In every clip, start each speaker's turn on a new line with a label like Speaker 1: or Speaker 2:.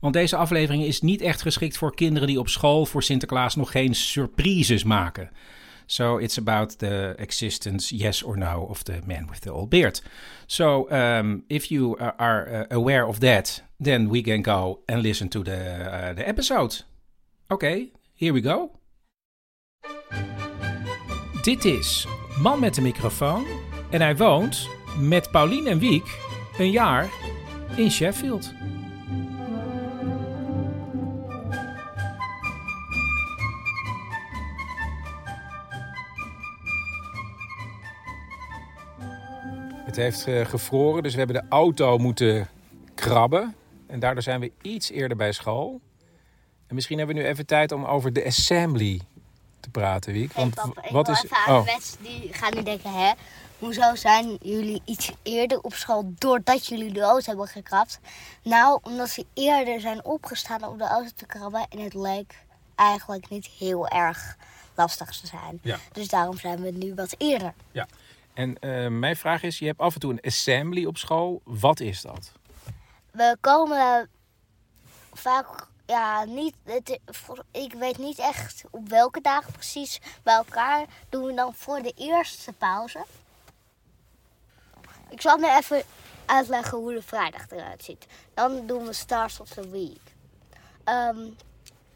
Speaker 1: Want deze aflevering is niet echt geschikt voor kinderen die op school voor Sinterklaas nog geen surprises maken. So it's about the existence, yes or no, of the man with the old beard. So um, if you are- uh, aware of that, then we can go and listen to the, uh, the episode. Okay, here we go. Dit is Man met de microfoon en hij woont met Paulien en Wiek een jaar in Sheffield. Het heeft eh, gevroren, dus we hebben de auto moeten krabben. En daardoor zijn we iets eerder bij school. En misschien hebben we nu even tijd om over de assembly te praten, Wiek.
Speaker 2: Hey,
Speaker 1: Want
Speaker 2: papa, ik
Speaker 1: wat is...
Speaker 2: even
Speaker 1: Oh,
Speaker 2: de mensen die gaan nu denken, hè, hoezo zijn jullie iets eerder op school doordat jullie de auto hebben gekrapt? Nou, omdat ze eerder zijn opgestaan om de auto te krabben en het leek eigenlijk niet heel erg lastig te zijn.
Speaker 1: Ja.
Speaker 2: Dus daarom zijn we nu wat eerder.
Speaker 1: Ja. En eh, mijn vraag is, je hebt af en toe een assembly op school. Wat is dat?
Speaker 2: We komen vaak, ja, niet, het, ik weet niet echt op welke dagen precies bij elkaar. Doen we dan voor de eerste pauze. Ik zal nu even uitleggen hoe de vrijdag eruit ziet. Dan doen we Stars of the Week. Ehm,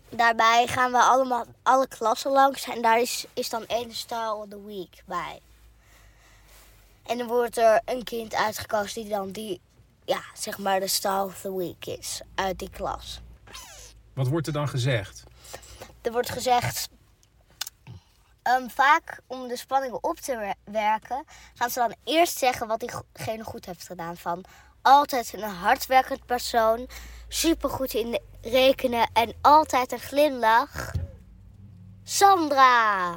Speaker 2: daarbij gaan we allemaal alle klassen langs en daar is, is dan één Star of the Week bij. En dan wordt er een kind uitgekozen die dan die ja, zeg maar de Star of the Week is uit die klas.
Speaker 1: Wat wordt er dan gezegd?
Speaker 2: Er wordt gezegd, ehm, vaak om de spanningen op te wer- werken, gaan ze dan eerst zeggen wat diegene goed heeft gedaan. Van altijd een hardwerkend persoon, supergoed in rekenen en altijd een glimlach. Sandra!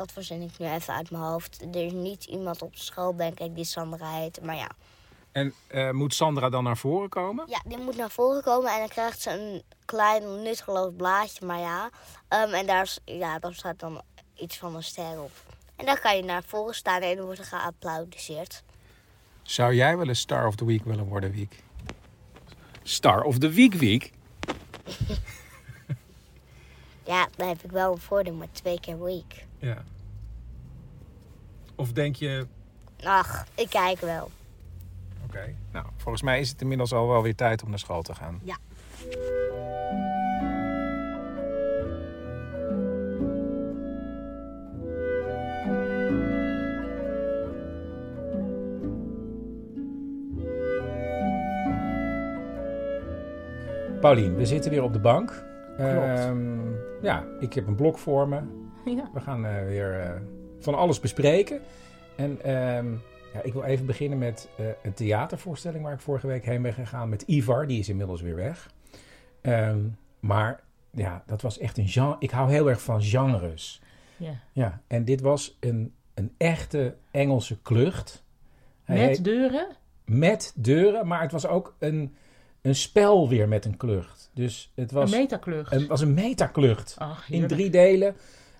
Speaker 2: Dat verzin ik nu even uit mijn hoofd. Er is niet iemand op school, denk ik, die Sandra heet. Maar ja,
Speaker 1: En eh, moet Sandra dan naar voren komen?
Speaker 2: Ja, die moet naar voren komen en dan krijgt ze een klein nutteloos blaadje, maar ja. Ehm, en daar, is- ja, daar staat dan iets van een ster op. En dan kan je naar voren staan en dan wordt er geapplaudiseerd.
Speaker 1: Zou jij wel een Star of the Week willen worden, Wiek? Star of the Week, Wiek?
Speaker 2: Ja, dan heb ik wel een voordeel met twee keer week.
Speaker 1: Ja. Of denk je...
Speaker 2: Ach, ik kijk wel.
Speaker 1: Oké. Nou, volgens mij is het inmiddels al wel weer tijd om naar school te gaan.
Speaker 2: Ja.
Speaker 1: Paulien, we zitten weer op de bank. Ehm, ja, ik heb een blok voor me.
Speaker 3: Ja.
Speaker 1: We gaan eh, weer eh, van alles bespreken. En ehm, ja, ik wil even beginnen met eh, een theatervoorstelling waar ik vorige week heen ben gegaan met Ivar. Die is inmiddels weer weg. Ehm, maar ja, dat was echt een genre. Ik hou heel erg van genres.
Speaker 3: Ja.
Speaker 1: Ja, en dit was een, een echte Engelse klucht. Hij
Speaker 3: Met
Speaker 1: heet-
Speaker 3: deuren?
Speaker 1: met deuren, maar het was ook een, een spel weer met een klucht. Dus het was
Speaker 3: een metaklucht.
Speaker 1: het was een metaklucht
Speaker 3: Ach,
Speaker 1: in drie delen.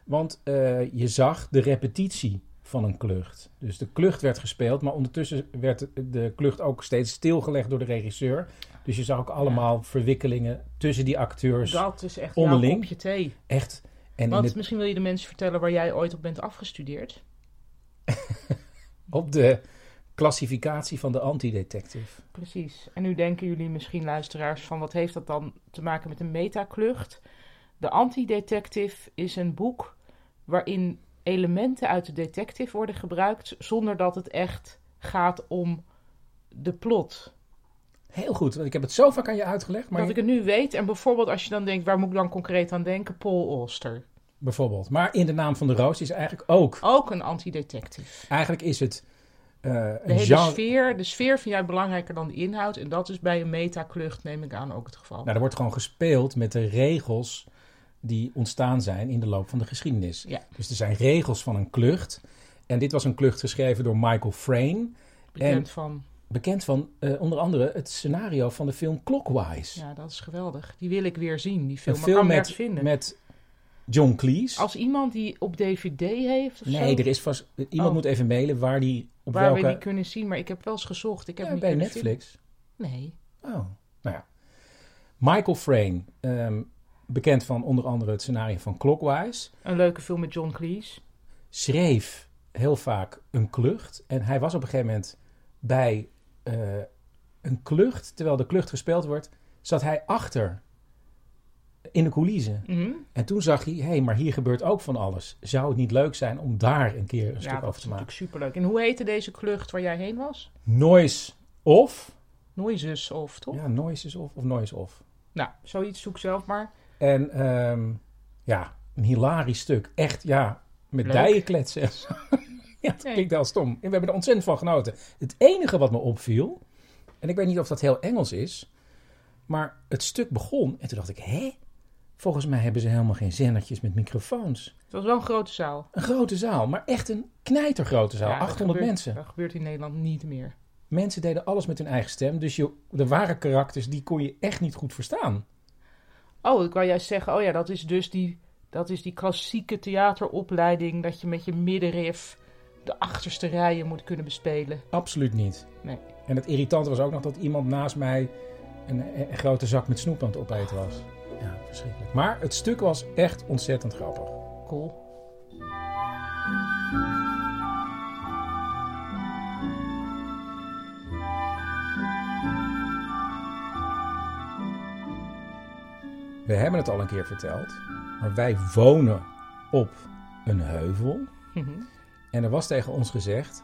Speaker 1: Want eh, je zag de repetitie van een klucht. Dus de klucht werd gespeeld, maar ondertussen werd de- klucht ook steeds stilgelegd door de regisseur. Dus je zag ook allemaal verwikkelingen tussen die acteurs.
Speaker 3: Dat is echt
Speaker 1: onderling.
Speaker 3: kopje thee.
Speaker 1: Echt. En
Speaker 3: Want
Speaker 1: het-
Speaker 3: misschien wil je de mensen vertellen waar jij ooit op bent afgestudeerd.
Speaker 1: op de klassificatie van de antidetective.
Speaker 3: Precies. En nu denken jullie misschien, luisteraars, van wat heeft dat dan te maken met een metaklucht? De Antidetective is een boek waarin elementen uit de detective worden gebruikt zonder dat het echt gaat om de plot.
Speaker 1: Heel goed, want ik heb het zo vaak aan je uitgelegd. Maar
Speaker 3: Dat ik het nu weet. En bijvoorbeeld als je dan denkt, waar moet ik dan concreet aan denken? Paul Auster.
Speaker 1: Bijvoorbeeld. Maar in de naam van de roos is eigenlijk ook.
Speaker 3: Ook een antidetective.
Speaker 1: Eigenlijk is het.
Speaker 3: De
Speaker 1: een
Speaker 3: hele
Speaker 1: genre.
Speaker 3: sfeer, de sfeer vind jij belangrijker dan de inhoud. En dat is bij een metaklucht, neem ik aan, ook het geval.
Speaker 1: Nou, er wordt gewoon gespeeld met de regels die ontstaan zijn in de loop van de geschiedenis.
Speaker 3: Ja.
Speaker 1: Dus er zijn regels van een klucht. En dit was een klucht geschreven door Michael Frayn.
Speaker 3: Bekend
Speaker 1: en-
Speaker 3: van,
Speaker 1: Bekend van eh, onder andere het scenario van de film Clockwise.
Speaker 3: ja, dat is geweldig. Die wil ik weer zien, die film.
Speaker 1: een film met,
Speaker 3: vinden.
Speaker 1: met John Cleese.
Speaker 3: Als iemand die op DVD heeft of
Speaker 1: nee,
Speaker 3: zo,
Speaker 1: er is vast. Iemand
Speaker 3: Oh.
Speaker 1: moet even mailen waar die op
Speaker 3: waar
Speaker 1: welke.
Speaker 3: we die kunnen zien. Maar ik heb wel eens gezocht. Ik heb
Speaker 1: Ja,
Speaker 3: niet
Speaker 1: bij Netflix.
Speaker 3: Nee.
Speaker 1: Oh, nou ja. Michael Frayn, ehm, bekend van onder andere het scenario van Clockwise,
Speaker 3: Een leuke film met John Cleese.
Speaker 1: schreef heel vaak een klucht. En hij was op een gegeven moment bij eh, een klucht, terwijl de klucht gespeeld wordt, zat hij achter in de coulissen.
Speaker 3: Mhm.
Speaker 1: En toen zag hij, hé, hey, maar hier gebeurt ook van alles. Zou het niet leuk zijn om daar een keer een
Speaker 3: Ja,
Speaker 1: stuk
Speaker 3: dat
Speaker 1: over
Speaker 3: is
Speaker 1: te maken?
Speaker 3: natuurlijk superleuk. En hoe heette deze klucht waar jij heen was?
Speaker 1: Noise off.
Speaker 3: Noises of, toch?
Speaker 1: Ja, noise is off of noise off.
Speaker 3: Nou, zoiets zoek zelf maar.
Speaker 1: En ehm, ja, een hilarisch stuk. Echt, ja, met
Speaker 3: Leuk.
Speaker 1: dijen kletsen. ja, dat klinkt heel stom. En we hebben er ontzettend van genoten. Het enige wat me opviel, en ik weet niet of dat heel Engels is, maar het stuk begon en toen dacht ik, hè? Volgens mij hebben ze helemaal geen zendertjes met microfoons.
Speaker 3: Het was wel een grote zaal.
Speaker 1: Een grote zaal, maar echt een knijtergrote zaal.
Speaker 3: Ja, dat
Speaker 1: 800
Speaker 3: gebeurt-
Speaker 1: mensen.
Speaker 3: Dat gebeurt in Nederland niet meer.
Speaker 1: Mensen deden alles met hun eigen stem. Dus je, de ware karakters, die kon je echt niet goed verstaan.
Speaker 3: Oh, ik wou juist zeggen, oh ja, dat is dus die, dat is die klassieke theateropleiding dat je met je middenrif de achterste rijen moet kunnen bespelen.
Speaker 1: Absoluut niet.
Speaker 3: Nee.
Speaker 1: En het irritante was ook nog dat iemand naast mij een, een grote zak met snoep aan het opeten was. Ja, verschrikkelijk. Maar het stuk was echt ontzettend grappig.
Speaker 3: Cool.
Speaker 1: We hebben het al een keer verteld, maar wij wonen op een heuvel.
Speaker 3: Mhm.
Speaker 1: En er was tegen ons gezegd,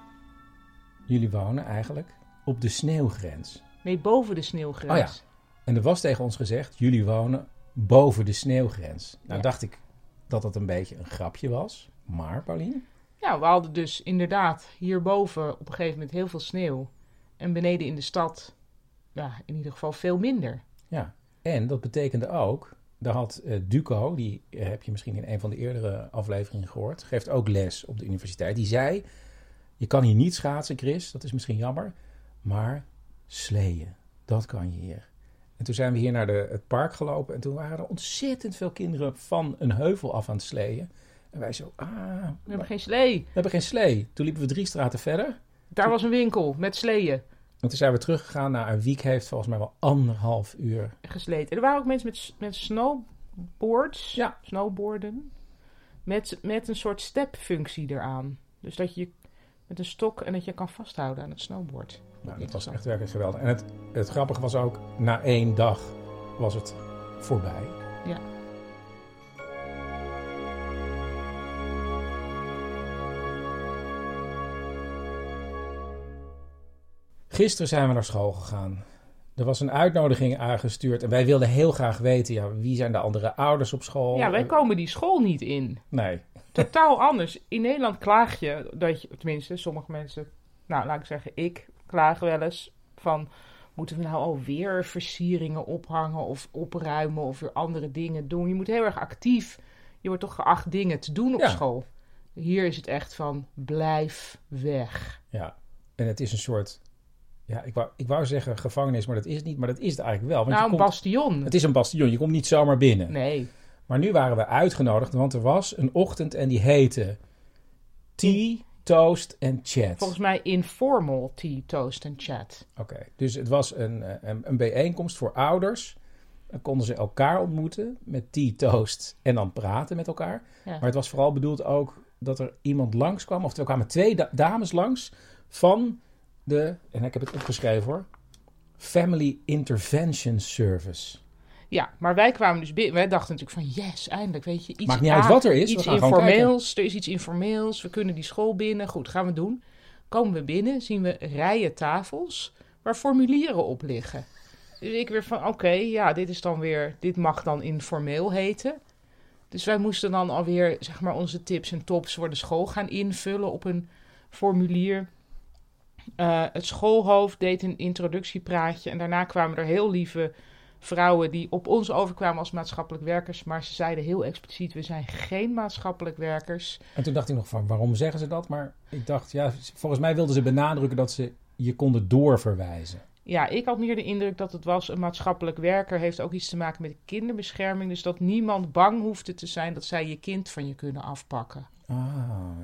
Speaker 1: jullie wonen eigenlijk op de sneeuwgrens.
Speaker 3: Nee, boven de sneeuwgrens.
Speaker 1: Oh ja. En er was tegen ons gezegd, jullie wonen boven de sneeuwgrens. Nou
Speaker 3: Ja.
Speaker 1: dacht ik dat dat een beetje een grapje was. Maar, Paulien?
Speaker 3: Nou, we hadden dus inderdaad hierboven op een gegeven moment heel veel sneeuw. En beneden in de stad, ja, in ieder geval veel minder.
Speaker 1: Ja. En dat betekende ook, daar had eh, Duco, die eh, heb je misschien in een van de eerdere afleveringen gehoord, geeft ook les op de universiteit. Die zei, je kan hier niet schaatsen, Chris, dat is misschien jammer, maar sleeën, dat kan je hier. En toen zijn we hier naar de, het park gelopen en toen waren er ontzettend veel kinderen van een heuvel af aan het sleeën. En wij zo, ah,
Speaker 3: We hebben geen slee.
Speaker 1: we hebben geen slee. Toen liepen we drie straten verder.
Speaker 3: Daar was een winkel met sleeën
Speaker 1: En toen zijn we teruggegaan naar een week heeft volgens mij wel anderhalf uur.
Speaker 3: gesleten. Er waren ook mensen met, met snowboards,
Speaker 1: Ja.
Speaker 3: snowboarden, met, met een soort stepfunctie eraan. Dus dat je met een stok en dat je kan vasthouden aan het snowboard.
Speaker 1: Nou, dat was echt werkelijk geweldig. En het, het grappige was ook, na één dag was het voorbij.
Speaker 3: Ja.
Speaker 1: Gisteren zijn we naar school gegaan. Er was een uitnodiging aangestuurd en wij wilden heel graag weten, ja, wie zijn de andere ouders op school?
Speaker 3: Ja, wij
Speaker 1: En-
Speaker 3: komen die school niet in.
Speaker 1: Nee,
Speaker 3: Totaal anders. In Nederland klaag je dat je, tenminste, sommige mensen, nou laat ik zeggen, ik klaag wel eens van. Moeten we nou alweer versieringen ophangen of opruimen of weer andere dingen doen? Je moet heel erg actief. Je wordt toch geacht dingen te doen op
Speaker 1: Ja.
Speaker 3: school. Hier is het echt van blijf weg.
Speaker 1: ja. En het is een soort, ja, ik wou, ik wou zeggen gevangenis, maar dat is het niet. Maar dat is het eigenlijk wel. Want
Speaker 3: nou,
Speaker 1: je
Speaker 3: een
Speaker 1: komt,
Speaker 3: bastion.
Speaker 1: het is een bastion, je komt niet zomaar binnen.
Speaker 3: Nee.
Speaker 1: Maar nu waren we uitgenodigd, want er was een ochtend en die heette Tea, Toast en Chat.
Speaker 3: Volgens mij informal tea, toast en chat.
Speaker 1: Oké, dus het was een, eh, een, een bijeenkomst voor ouders. Dan konden ze elkaar ontmoeten met tea, toast en dan praten met elkaar.
Speaker 3: Ja.
Speaker 1: Maar het was vooral bedoeld ook dat er iemand langskwam, of er kwamen twee da- dames langs van de, en ik heb het opgeschreven hoor, Family Intervention Service.
Speaker 3: Ja, maar wij kwamen dus binnen. Wij dachten natuurlijk van yes, eindelijk, weet je. Iets,
Speaker 1: Maakt niet uit wat er is, we gaan
Speaker 3: informeels. Er is iets informeels. We kunnen die school binnen. Goed, gaan we doen. Komen we binnen, zien we rijen tafels waar formulieren op liggen. Dus ik weer van, oké, ja, dit is dan weer, dit mag dan informeel heten. Dus wij moesten dan alweer, zeg maar, onze tips en tops voor de school gaan invullen op een formulier. Eh, het schoolhoofd deed een introductiepraatje en daarna kwamen er heel lieve vrouwen die op ons overkwamen als maatschappelijk werkers, maar ze zeiden heel expliciet: we zijn geen maatschappelijk werkers.
Speaker 1: En toen dacht ik nog van waarom zeggen ze dat? Maar ik dacht, ja, volgens mij wilden ze benadrukken dat ze je konden doorverwijzen.
Speaker 3: Ja, ik had meer de indruk dat het was een maatschappelijk werker. Heeft ook iets te maken met kinderbescherming. Dus dat niemand bang hoefde te zijn dat zij je kind van je kunnen afpakken.
Speaker 1: Ah,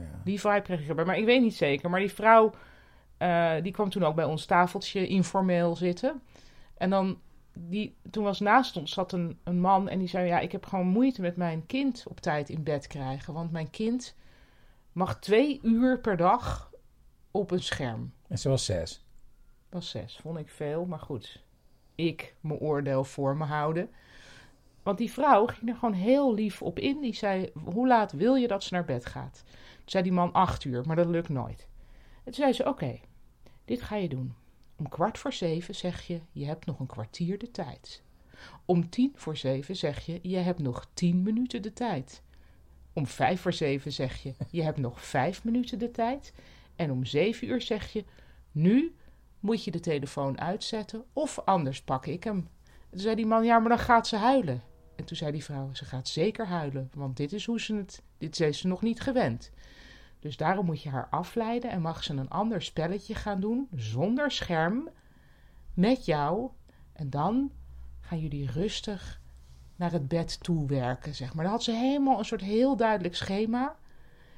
Speaker 1: ja.
Speaker 3: Die vibe kreeg ik erbij. Maar ik weet niet zeker. Maar die vrouw, uh, die kwam toen ook bij ons tafeltje informeel zitten. En dan, die, toen was naast ons zat een, een man en die zei... Ja, ik heb gewoon moeite met mijn kind op tijd in bed krijgen. Want mijn kind mag twee uur per dag op een scherm.
Speaker 1: En ze was zes?
Speaker 3: Was zes, vond ik veel. Maar goed, ik mijn oordeel voor me houden. Want die vrouw ging er gewoon heel lief op in. Die zei, hoe laat wil je dat ze naar bed gaat? Toen zei die man acht uur, maar dat lukt nooit. En toen zei ze, oké, dit ga je doen. Om kwart voor zeven zeg je, je hebt nog een kwartier de tijd. Om tien voor zeven zeg je, je hebt nog tien minuten de tijd. Om vijf voor zeven zeg je, je hebt nog vijf minuten de tijd. En om zeven uur zeg je, nu moet je de telefoon uitzetten of anders pak ik hem. toen zei die man, ja, maar dan gaat ze huilen. En toen zei die vrouw, ze gaat zeker huilen, want dit is hoe ze het, dit is ze nog niet gewend. Dus daarom moet je haar afleiden en mag ze een ander spelletje gaan doen, zonder scherm, met jou. En dan gaan jullie rustig naar het bed toe werken, zeg maar. Dan had ze helemaal een soort heel duidelijk schema.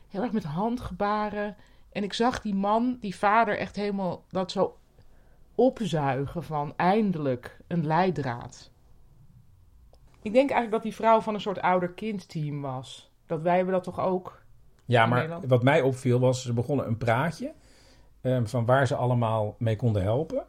Speaker 3: Heel erg met handgebaren. En ik zag die man, die vader, echt helemaal dat zo opzuigen van eindelijk een leidraad. Ik denk eigenlijk dat die vrouw van een soort ouder-kind-team was. Dat wij hebben dat toch ook.
Speaker 1: Ja, maar wat mij opviel was, ze begonnen een praatje um, van waar ze allemaal mee konden helpen.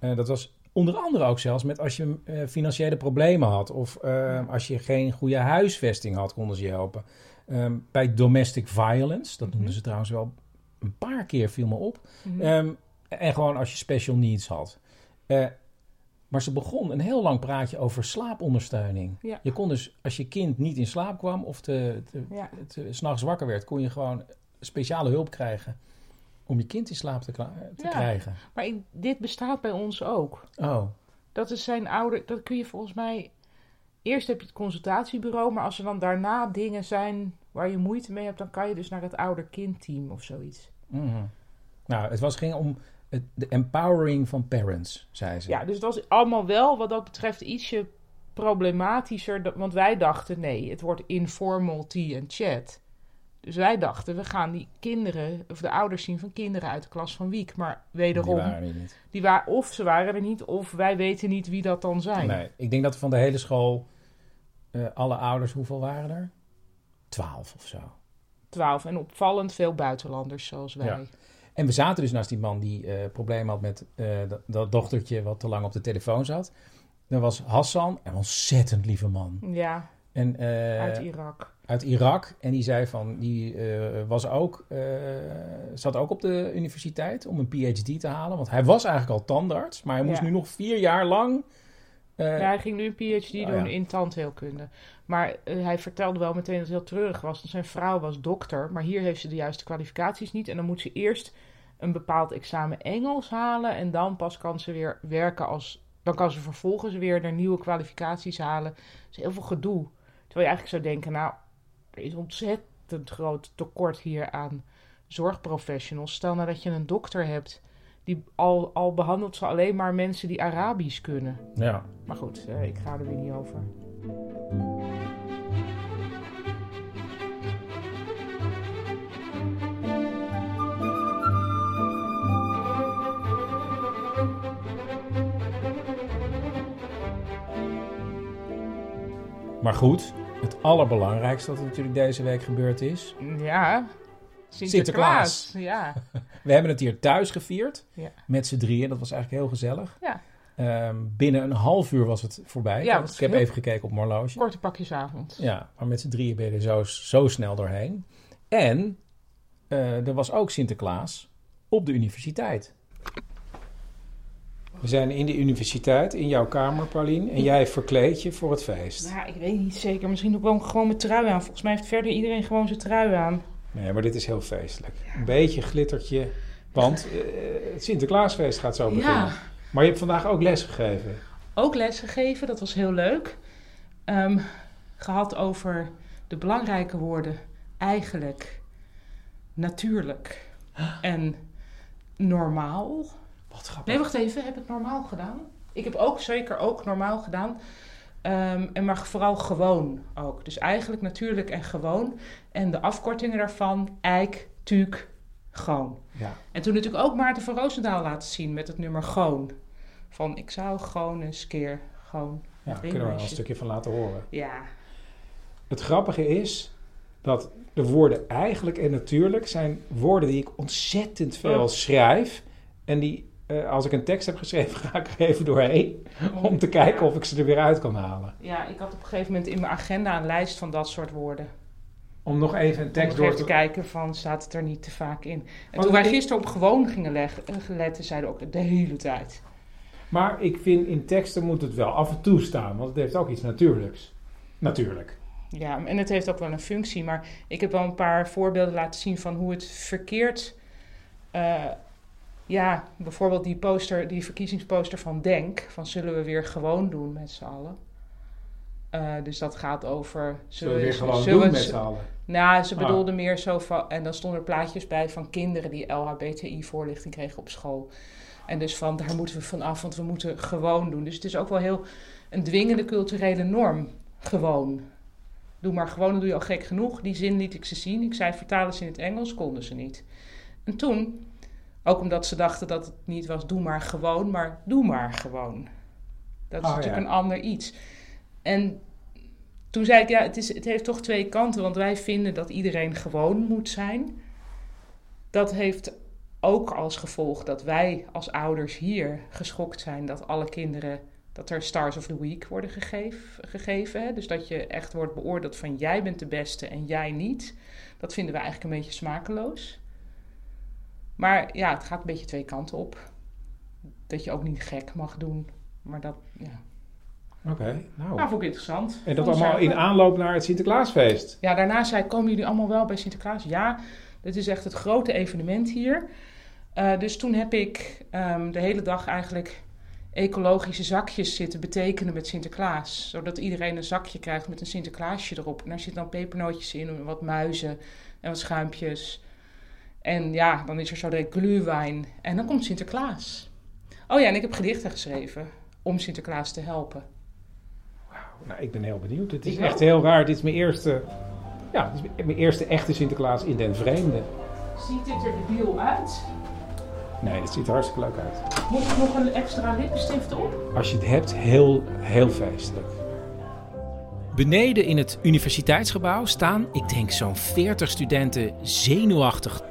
Speaker 1: Uh, dat was onder andere ook zelfs met als je uh, financiële problemen had of uh, als je geen goede huisvesting had, konden ze je helpen. Um, bij domestic violence, dat noemden mm -hmm. ze trouwens wel een paar keer, viel me op. Mm -hmm. um, en gewoon als je special needs had. Maar ze begon een heel lang praatje over slaapondersteuning.
Speaker 3: Ja.
Speaker 1: Je kon dus, als je kind niet in slaap kwam of te, te,
Speaker 3: Ja.
Speaker 1: te, s'nachts wakker werd, kon je gewoon speciale hulp krijgen om je kind in slaap te,
Speaker 3: Ja.
Speaker 1: krijgen.
Speaker 3: Maar dit bestaat bij ons ook.
Speaker 1: Oh,
Speaker 3: Dat is zijn ouder. Dat kun je volgens mij. Eerst heb je het consultatiebureau, maar als er dan daarna dingen zijn waar je moeite mee hebt, dan kan je dus naar het ouder-kindteam of zoiets.
Speaker 1: mhm. Nou, het was, ging om de empowering van parents, zei ze.
Speaker 3: Ja, dus het was allemaal wel wat dat betreft ietsje problematischer. Want wij dachten, nee, het wordt informal tea en chat. Dus wij dachten, we gaan die kinderen, of de ouders zien van kinderen uit de klas van Wiek. Maar
Speaker 1: Die
Speaker 3: wederom, die
Speaker 1: waren er niet.
Speaker 3: wa- of ze waren er niet, of wij weten niet wie dat dan zijn.
Speaker 1: Nee, ik denk dat van de hele school, eh, alle ouders, hoeveel waren er? Twaalf of zo.
Speaker 3: Twaalf. En opvallend veel buitenlanders zoals wij.
Speaker 1: Ja. En we zaten dus naast die man die eh problemen had met eh, dat, dochtertje wat te lang op de telefoon zat. Dat was Hassan, een ontzettend lieve man.
Speaker 3: Ja,
Speaker 1: En, eh,
Speaker 3: uit Irak.
Speaker 1: uit Irak. En die zei van, die was ook, zat ook op de universiteit om een PhD te halen. Want hij was eigenlijk al tandarts, maar hij moest
Speaker 3: Ja.
Speaker 1: nu nog vier jaar lang.
Speaker 3: Ja, hij ging nu een PhD
Speaker 1: oh,
Speaker 3: doen
Speaker 1: ja.
Speaker 3: in tandheelkunde. Maar hij vertelde wel meteen dat het heel treurig was. Want zijn vrouw was dokter, maar hier heeft ze de juiste kwalificaties niet. En dan moet ze eerst een bepaald examen Engels halen. En dan pas kan ze weer werken als... Dan kan ze vervolgens weer naar nieuwe kwalificaties halen. Dat is heel veel gedoe. Terwijl je eigenlijk zou denken, nou, er is ontzettend groot tekort hier aan zorgprofessionals. Stel nou dat je een dokter hebt, die al, al behandelt ze alleen maar mensen die Arabisch kunnen.
Speaker 1: ja.
Speaker 3: Maar goed, eh, ik ga er weer niet over.
Speaker 1: Maar goed, het allerbelangrijkste dat er natuurlijk deze week gebeurd is.
Speaker 3: Ja, Sinterklaas. Ja,
Speaker 1: We hebben het hier thuis gevierd.
Speaker 3: Ja.
Speaker 1: Met z'n drieën. Dat was eigenlijk heel gezellig.
Speaker 3: Ja.
Speaker 1: Ehm, binnen een half uur was het voorbij.
Speaker 3: Ja,
Speaker 1: ik, heb even gekeken op mijn horloge.
Speaker 3: korte pakjesavond.
Speaker 1: Ja, maar met z'n drieën ben je er zo, zo snel doorheen. En eh, er was ook Sinterklaas op de universiteit. We zijn in de universiteit, in jouw kamer, Paulien. En jij verkleed je voor het feest.
Speaker 3: Nou, ik weet niet zeker. Misschien ook wel gewoon mijn trui aan. Volgens mij heeft verder iedereen gewoon zijn trui aan.
Speaker 1: Nee, maar dit is heel feestelijk. Een beetje glittertje. Want uh, het Sinterklaasfeest gaat zo beginnen. Ja. Maar je hebt vandaag ook les gegeven.
Speaker 3: Ook les gegeven, dat was heel leuk. Um, gehad over de belangrijke woorden eigenlijk, natuurlijk en normaal.
Speaker 1: Wat grappig.
Speaker 3: Nee, wacht even. Heb ik normaal gedaan? Ik heb ook zeker ook normaal gedaan. Um, en maar vooral gewoon ook. Dus eigenlijk natuurlijk en gewoon. En de afkortingen daarvan, eik, tuuk, gewoon.
Speaker 1: Ja.
Speaker 3: En toen natuurlijk ook Maarten van Roosendaal laten zien met het nummer gewoon. Van ik zou gewoon eens keer gewoon.
Speaker 1: Ja, daar kunnen we wel een stukje van laten horen.
Speaker 3: Ja.
Speaker 1: Het grappige is dat de woorden eigenlijk en natuurlijk zijn woorden die ik ontzettend veel oh. schrijf. En die, uh, als ik een tekst heb geschreven, ga ik er even doorheen. Om te kijken of ik ze er weer uit kan halen.
Speaker 3: Ja, ik had op een gegeven moment in mijn agenda een lijst van dat soort woorden.
Speaker 1: Om nog even een tekst door
Speaker 3: te... kijken van, staat het er niet te vaak in. En toen wij gisteren op gewoon gingen leggen, letten, zeiden ook de hele tijd.
Speaker 1: Maar ik vind in teksten moet het wel af en toe staan, want het heeft ook iets natuurlijks. Natuurlijk.
Speaker 3: Ja, en het heeft ook wel een functie. Maar ik heb wel een paar voorbeelden laten zien van hoe het verkeerd. Uh, ja, bijvoorbeeld die poster, die verkiezingsposter van Denk. Van zullen we weer gewoon doen met z'n allen. Uh, dus dat gaat over.
Speaker 1: Zullen we weer gewoon doen met z'n allen?
Speaker 3: Nou, ze ah. bedoelde meer zo van. En dan stonden er plaatjes bij van kinderen die LHBTI-voorlichting kregen op school. En dus van daar moeten we vanaf, want we moeten gewoon doen. Dus het is ook wel heel een dwingende culturele norm. Gewoon. Doe maar gewoon, dan doe je al gek genoeg. Die zin liet ik ze zien. Ik zei vertalen ze in het Engels, konden ze niet. En toen, ook omdat ze dachten dat het niet was doe maar gewoon, maar doe maar gewoon. Dat is oh, natuurlijk een ander iets. En toen zei ik, ja, het, is, het heeft toch twee kanten, want wij vinden dat iedereen gewoon moet zijn. Dat heeft ook als gevolg dat wij als ouders hier geschokt zijn dat alle kinderen dat er Stars of the Week worden gegeven. gegeven hè? Dus dat je echt wordt beoordeeld van jij bent de beste en jij niet. Dat vinden we eigenlijk een beetje smakeloos. Maar ja, het gaat een beetje twee kanten op. Dat je ook niet gek mag doen. Maar dat, ja.
Speaker 1: Oké, nou.
Speaker 3: Nou, vond ik interessant.
Speaker 1: En dat allemaal in aanloop naar het Sinterklaasfeest?
Speaker 3: Ja, daarna zei komen jullie allemaal wel bij Sinterklaas? Ja, dit is echt het grote evenement hier. Uh, dus toen heb ik um, de hele dag eigenlijk ecologische zakjes zitten betekenen met Sinterklaas. Zodat iedereen een zakje krijgt met een Sinterklaasje erop. En daar zitten dan pepernootjes in, wat muizen en wat schuimpjes. En ja, dan is er zo de glühwein. En dan komt Sinterklaas. Oh ja, en ik heb gedichten geschreven om Sinterklaas te helpen.
Speaker 1: Wauw, nou ik ben heel benieuwd. Het is echt heel raar. Dit is mijn eerste, ja, dit is mijn eerste echte Sinterklaas in den vreemde.
Speaker 3: Ziet dit er debiel uit?
Speaker 1: Nee, dat ziet er hartstikke leuk uit.
Speaker 3: Moet ik nog een extra lippenstift op?
Speaker 1: Als je het hebt, heel, heel feestelijk. Beneden in het universiteitsgebouw staan, ik denk zo'n 40 studenten zenuwachtig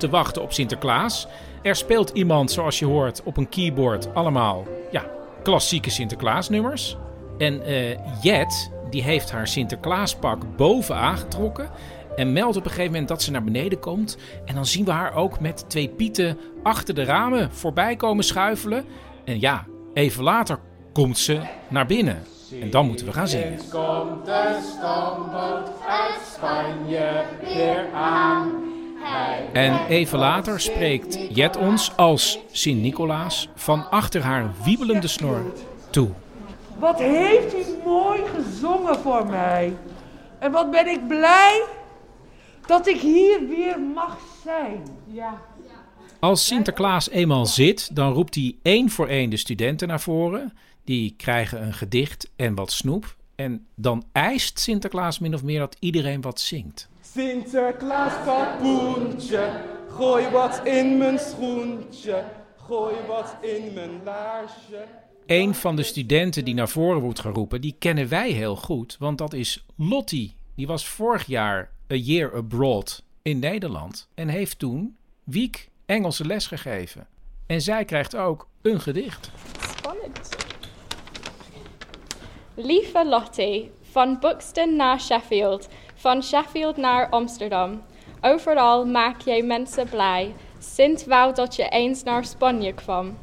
Speaker 1: te wachten op Sinterklaas. Er speelt iemand, zoals je hoort, op een keyboard allemaal ja, klassieke Sinterklaasnummers. En uh, Jet, die heeft haar Sinterklaaspak boven aangetrokken. En meldt op een gegeven moment dat ze naar beneden komt. En dan zien we haar ook met twee pieten achter de ramen voorbij komen schuifelen. En ja, even later komt ze naar binnen. En dan moeten we gaan zingen. komt de stoomboot uit Spanje weer aan. En even later spreekt Jet ons als Sint-Nicolaas van achter haar wiebelende snor toe.
Speaker 4: Wat heeft u mooi gezongen voor mij. En wat ben ik blij dat ik hier weer mag zijn. Ja.
Speaker 1: Als Sinterklaas eenmaal zit, dan roept hij één voor één de studenten naar voren. Die krijgen een gedicht en wat snoep. En dan eist Sinterklaas min of meer dat iedereen wat zingt.
Speaker 5: Sinterklaas papoentje, gooi wat in mijn schoentje, gooi wat in mijn laarsje.
Speaker 1: Een van de studenten die naar voren wordt geroepen, die kennen wij heel goed, want dat is Lottie. Die was vorig jaar A Year Abroad in Nederland en heeft toen Wiek Engelse les gegeven. En zij krijgt ook een gedicht.
Speaker 6: Spannend. Lieve Lottie, van Buxton naar Sheffield, van Sheffield naar Amsterdam. Overal maak jij mensen blij. Sint wou dat je eens naar Spanje kwam.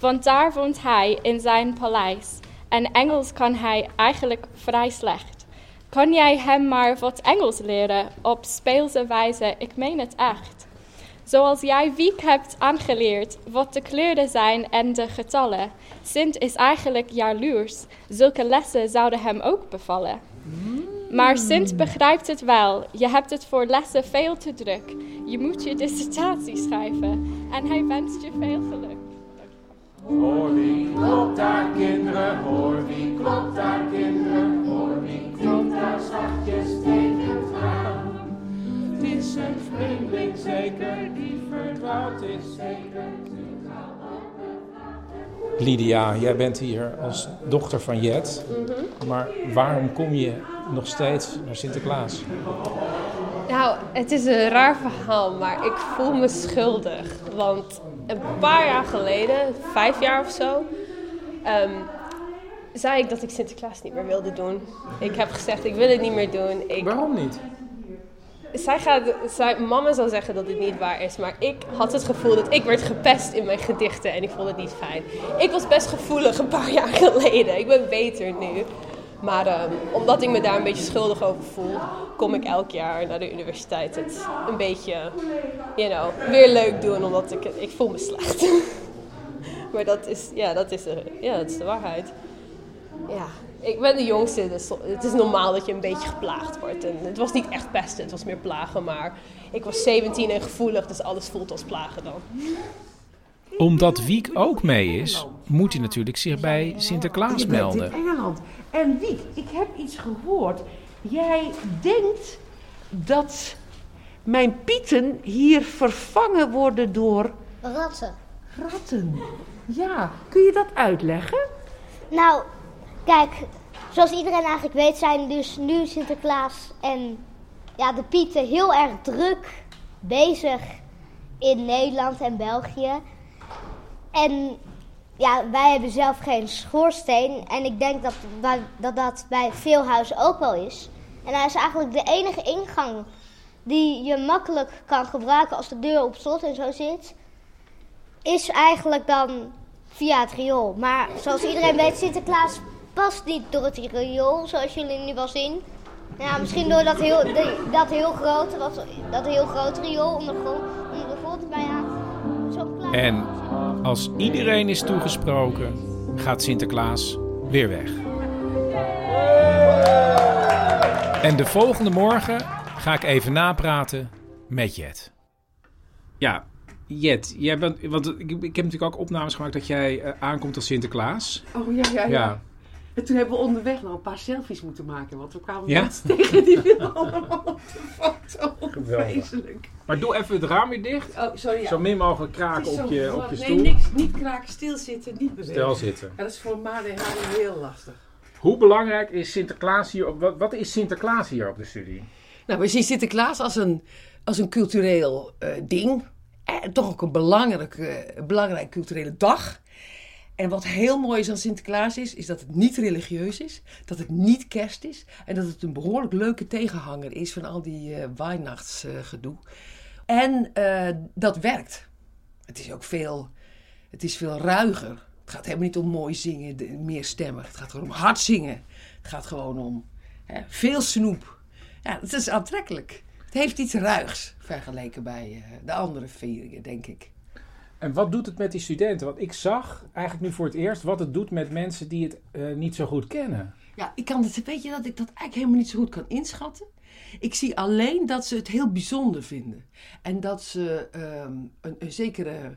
Speaker 6: want daar woont hij in zijn paleis. En Engels kan hij eigenlijk vrij slecht. Kan jij hem maar wat Engels leren op speelse wijze? Ik meen het echt. Zoals jij Wiek hebt aangeleerd wat de kleuren zijn en de getallen. Sint is eigenlijk jaloers. Zulke lessen zouden hem ook bevallen. Maar Sint begrijpt het wel. Je hebt het voor lessen veel te druk. Je moet je dissertatie schrijven. En hij wenst je veel geluk.
Speaker 5: Hoor wie klopt daar kinderen, hoor wie klopt daar kinderen, hoor wie klopt daar zachtjes tegen het raam. Het is een vreemdeling zeker, die verdwaald is zeker.
Speaker 1: Lydia, jij bent hier als dochter van Jet. Maar waarom kom je nog steeds naar Sinterklaas?
Speaker 7: Nou, het is een raar verhaal, maar ik voel me schuldig. Want een paar jaar geleden, vijf jaar of zo, ehm, zei ik dat ik Sinterklaas niet meer wilde doen. Ik heb gezegd, ik wil het niet meer doen. Ik,
Speaker 1: Waarom niet?
Speaker 7: Zij gaat, zij, mama zal zeggen dat dit niet waar is, maar ik had het gevoel dat ik werd gepest in mijn gedichten en ik vond het niet fijn. Ik was best gevoelig een paar jaar geleden. Ik ben beter nu. Maar ehm, omdat ik me daar een beetje schuldig over voel, kom ik elk jaar naar de universiteit het een beetje, you know, weer leuk doen, omdat ik, ik voel me slecht. maar dat is, ja, dat is, de, ja, dat is de waarheid. Ja, ik ben de jongste, dus het is normaal dat je een beetje geplaagd wordt. En het was niet echt pesten, het was meer plagen, maar ik was 17 en gevoelig, dus alles voelt als plagen dan.
Speaker 1: Omdat Wiek ook mee is, moet hij natuurlijk zich bij Sinterklaas melden.
Speaker 4: in Engeland. En Wiek, ik heb iets gehoord. Jij denkt dat mijn pieten hier vervangen worden door
Speaker 2: Ratten.
Speaker 4: ratten. Ja, kun je dat uitleggen?
Speaker 2: Nou, kijk, zoals iedereen eigenlijk weet zijn dus nu Sinterklaas en ja, de Pieten heel erg druk bezig in Nederland en België. En ja, wij hebben zelf geen schoorsteen en ik denk dat dat, dat bij veel huizen ook wel is. En hij is eigenlijk de enige ingang die je makkelijk kan gebruiken als de deur op slot en zo zit. Is eigenlijk dan via het riool. Maar zoals iedereen weet, Sinterklaas past niet door het riool, zoals jullie nu wel zien. Ja, misschien door dat heel, dat heel grote, dat, dat heel grote riool onder de grond, onder de grond bij ja, zo'n klein...
Speaker 1: En als iedereen is toegesproken, gaat Sinterklaas weer weg. En de volgende morgen ga ik even napraten met Jet. Ja, Jet, jij bent, want ik, ik heb natuurlijk ook opnames gemaakt dat jij eh, aankomt als Sinterklaas.
Speaker 8: Oh ja, ja, ja,
Speaker 1: Ja.
Speaker 8: En toen hebben we onderweg nog een paar selfies moeten maken. Want we kwamen
Speaker 1: Ja?
Speaker 8: mensen tegen die willen allemaal op de foto.
Speaker 1: Geweldig.
Speaker 8: Vreselijk.
Speaker 1: Maar doe even het raam weer dicht.
Speaker 8: Oh, sorry. Ja.
Speaker 1: Zo min mogelijk kraken op je, op je
Speaker 8: nee,
Speaker 1: stoel.
Speaker 8: niks. Niet kraken, stilzitten, niet bewegen.
Speaker 1: Stil zitten.
Speaker 8: Ja, dat is voor Made heel lastig.
Speaker 1: Hoe belangrijk is Sinterklaas hier? Op, wat, wat is Sinterklaas hier op de studie?
Speaker 8: Nou, we zien Sinterklaas als een, als een cultureel eh, ding. En toch ook een belangrijke, eh, belangrijk culturele dag. En wat heel mooi is aan Sinterklaas is, is dat het niet religieus is. Dat het niet kerst is. En dat het een behoorlijk leuke tegenhanger is van al die Weihnachtsgedoe. en eh, dat werkt. Het is ook veel, het is veel ruiger. Het gaat helemaal niet om mooi zingen, meer stemmen. Het gaat gewoon om hard zingen. Het gaat gewoon om hè, veel snoep. Ja, het is aantrekkelijk. Het heeft iets ruigs vergeleken bij eh, de andere vieringen, denk ik.
Speaker 1: En wat doet het met die studenten? Want ik zag eigenlijk nu voor het eerst wat het doet met mensen die het eh, niet zo goed kennen.
Speaker 8: Ja, ik kan het, weet je dat ik dat eigenlijk helemaal niet zo goed kan inschatten? Ik zie alleen dat ze het heel bijzonder vinden. En dat ze ehm, een, zekere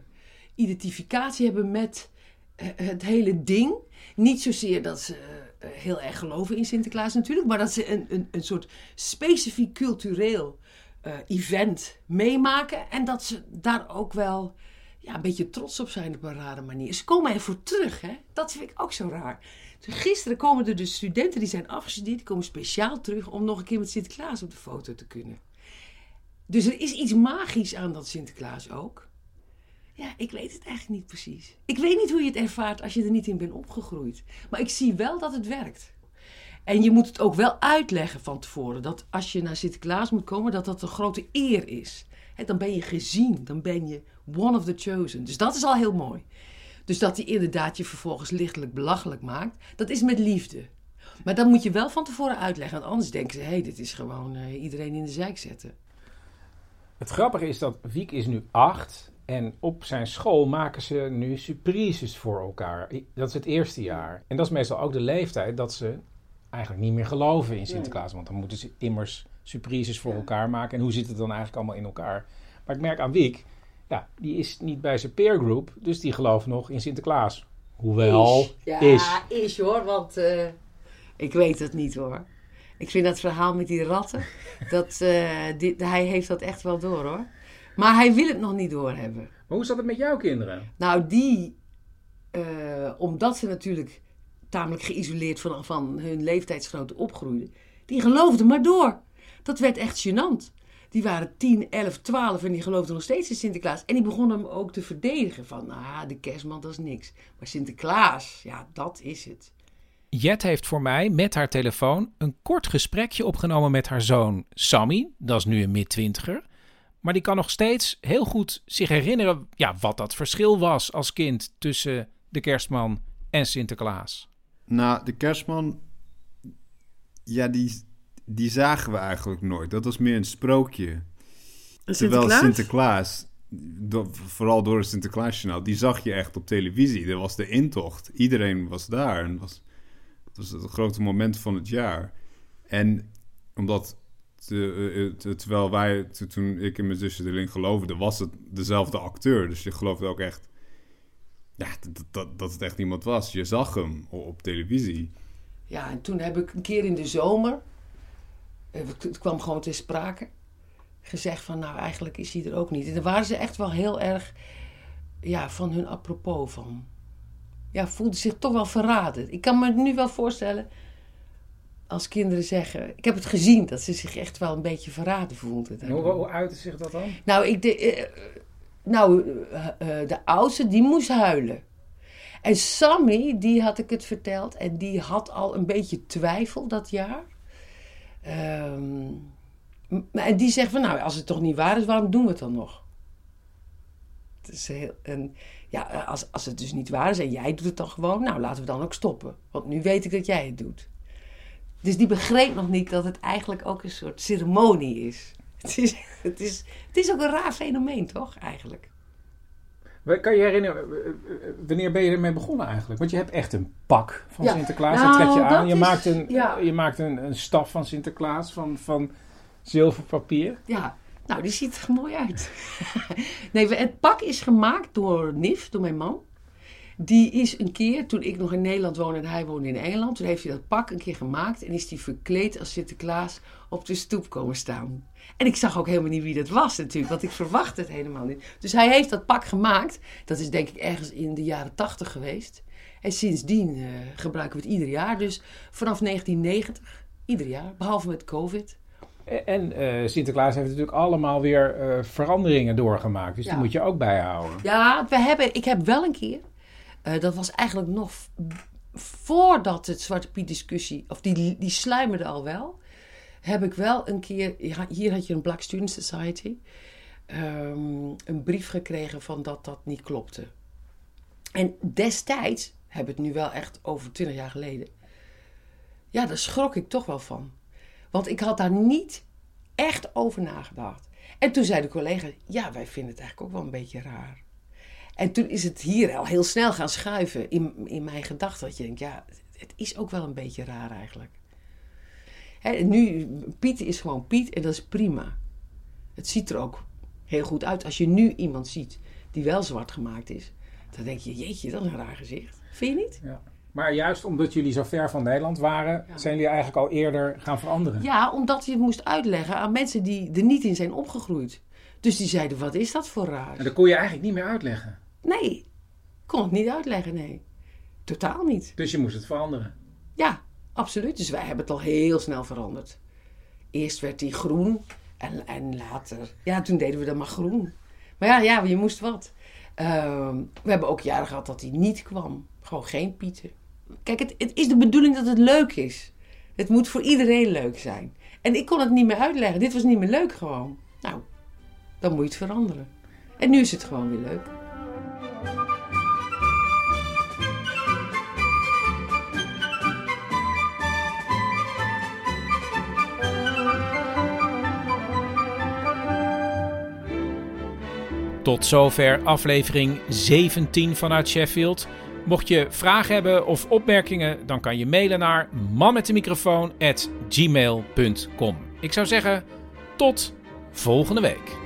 Speaker 8: identificatie hebben met eh, het hele ding. Niet zozeer dat ze eh, heel erg geloven in Sinterklaas natuurlijk, maar dat ze een, een, een soort specifiek cultureel event meemaken. En dat ze daar ook wel ja, een beetje trots op zijn op een rare manier. Ze komen ervoor terug, hè? Dat vind ik ook zo raar. Dus gisteren komen er dus studenten die zijn afgestudeerd, die komen speciaal terug om nog een keer met Sinterklaas op de foto te kunnen. Dus er is iets magisch aan dat Sinterklaas ook. Ja, ik weet het eigenlijk niet precies. Ik weet niet hoe je het ervaart als je er niet in bent opgegroeid. Maar ik zie wel dat het werkt. En je moet het ook wel uitleggen van tevoren. Dat als je naar Sinterklaas moet komen, dat dat een grote eer is. Dan ben je gezien. Dan ben je one of the chosen. Dus dat is al heel mooi. Dus dat hij inderdaad je vervolgens lichtelijk belachelijk maakt, dat is met liefde. Maar dan moet je wel van tevoren uitleggen, want anders denken ze: hé, hey, dit is gewoon uh, iedereen in de zijk zetten.
Speaker 1: Het grappige is dat Wiek is nu acht en op zijn school maken ze nu surprises voor elkaar. Dat is het eerste jaar. En dat is meestal ook de leeftijd dat ze eigenlijk niet meer geloven in Sinterklaas. Want dan moeten ze immers surprises voor elkaar maken. En hoe zit het dan eigenlijk allemaal in elkaar? Maar ik merk aan Wiek, ja, die is niet bij zijn peergroep, dus die gelooft nog in Sinterklaas. Hoewel,
Speaker 8: is. Ja,
Speaker 1: is.
Speaker 8: is hoor, want uh, ik weet het niet hoor. Ik vind dat verhaal met die ratten, dat, uh, die, hij heeft dat echt wel door hoor. Maar hij wil het nog niet doorhebben.
Speaker 1: Maar hoe zat het met jouw kinderen?
Speaker 8: Nou, die, uh, omdat ze natuurlijk tamelijk geïsoleerd van, van hun leeftijdsgenoten opgroeiden, die geloofden maar door. Dat werd echt gênant. Die waren 10, 11, 12 en die geloofden nog steeds in Sinterklaas. En die begonnen hem ook te verdedigen van, nou, de kerstman dat is niks. Maar Sinterklaas, ja, dat is het.
Speaker 1: Jet heeft voor mij met haar telefoon een kort gesprekje opgenomen met haar zoon Sammy. Dat is nu een mid-twintiger. Maar die kan nog steeds heel goed zich herinneren ja, wat dat verschil was als kind tussen de kerstman en Sinterklaas.
Speaker 9: Nou, de kerstman, ja, die, die zagen we eigenlijk nooit. Dat was meer een sprookje. Terwijl Sinterklaas, vooral door het Sinterklaasjournaal, die zag je echt op televisie. Dat was de intocht. Iedereen was daar. En was, het was het grote moment van het jaar. En omdat, te, te, terwijl wij, toen ik en mijn zusje erin geloofden, was het dezelfde acteur. Dus je geloofde ook echt ja, dat, dat, dat het echt iemand was. Je zag hem op televisie.
Speaker 8: Ja, en toen heb ik een keer in de zomer het kwam gewoon te sprake. Gezegd van, nou eigenlijk is hij er ook niet. En daar waren ze echt wel heel erg ja, van hun apropos van. Ja, voelde zich toch wel verraden. Ik kan me nu wel voorstellen, als kinderen zeggen... Ik heb het gezien, dat ze zich echt wel een beetje verraden voelden.
Speaker 1: Hoe, hoe uitte zich dat dan?
Speaker 8: Nou, ik de, uh, nou uh, de oudste, die moest huilen. En Sammy, die had ik het verteld. En die had al een beetje twijfel dat jaar. Um, en die zegt van, nou, als het toch niet waar is, waarom doen we het dan nog? Het is heel, en ja, als, als het dus niet waar is en jij doet het dan gewoon, nou, laten we dan ook stoppen. Want nu weet ik dat jij het doet. Dus die begreep nog niet dat het eigenlijk ook een soort ceremonie is. Het is, het is, het is ook een raar fenomeen, toch, eigenlijk?
Speaker 1: Kan je herinneren, wanneer ben je ermee begonnen eigenlijk? Want je hebt echt een pak van ja. Sinterklaas, nou, dat trek je aan. Je, is, maakt een, ja. je maakt een, een staf van Sinterklaas van, van zilverpapier.
Speaker 8: Ja, nou die ziet er mooi uit. nee, het pak is gemaakt door Nif, door mijn man. Die is een keer, toen ik nog in Nederland woonde en hij woonde in Engeland, toen heeft hij dat pak een keer gemaakt en is hij verkleed als Sinterklaas op de stoep komen staan. En ik zag ook helemaal niet wie dat was natuurlijk, want ik verwachtte het helemaal niet. Dus hij heeft dat pak gemaakt. Dat is denk ik ergens in de jaren tachtig geweest. En sindsdien uh, gebruiken we het ieder jaar. Dus vanaf 1990, ieder jaar, behalve met COVID.
Speaker 1: En uh, Sinterklaas heeft natuurlijk allemaal weer uh, veranderingen doorgemaakt. Dus ja. die moet je ook bijhouden.
Speaker 8: Ja, we hebben, ik heb wel een keer, dat was eigenlijk nog voordat het Zwarte Piet discussie, of die, die sluimerde al wel heb ik wel een keer, hier had je een Black Student Society, um, een brief gekregen van dat dat niet klopte. En destijds, heb het nu wel echt over twintig jaar geleden, ja, daar schrok ik toch wel van. Want ik had daar niet echt over nagedacht. En toen zei de collega, ja, wij vinden het eigenlijk ook wel een beetje raar. En toen is het hier al heel snel gaan schuiven in, in mijn gedachten. Dat je denkt, ja, het is ook wel een beetje raar eigenlijk. Hè, nu, Piet is gewoon Piet en dat is prima. Het ziet er ook heel goed uit. Als je nu iemand ziet die wel zwart gemaakt is, dan denk je, jeetje, dat is een raar gezicht. Vind je niet?
Speaker 1: Ja. Maar juist omdat jullie zo ver van Nederland waren, zijn jullie eigenlijk al eerder gaan veranderen?
Speaker 8: Ja, omdat je het moest uitleggen aan mensen die er niet in zijn opgegroeid. Dus die zeiden, wat is dat voor raar?
Speaker 1: En dat kon je eigenlijk niet meer uitleggen?
Speaker 8: Nee, kon het niet uitleggen, nee. Totaal niet.
Speaker 1: Dus je moest het veranderen?
Speaker 8: Ja, Absoluut. Dus wij hebben het al heel snel veranderd. Eerst werd hij groen en, en later, ja, toen deden we dan maar groen. Maar ja, ja je moest wat. Uh, we hebben ook jaren gehad dat hij niet kwam. Gewoon geen pieten. Kijk, het, het is de bedoeling dat het leuk is. Het moet voor iedereen leuk zijn. En ik kon het niet meer uitleggen. Dit was niet meer leuk gewoon. Nou, dan moet je het veranderen. En nu is het gewoon weer leuk.
Speaker 1: Tot zover aflevering 17 vanuit Sheffield. Mocht je vragen hebben of opmerkingen, dan kan je mailen naar manmetdemicrofoon@gmail.com. Ik zou zeggen, tot volgende week.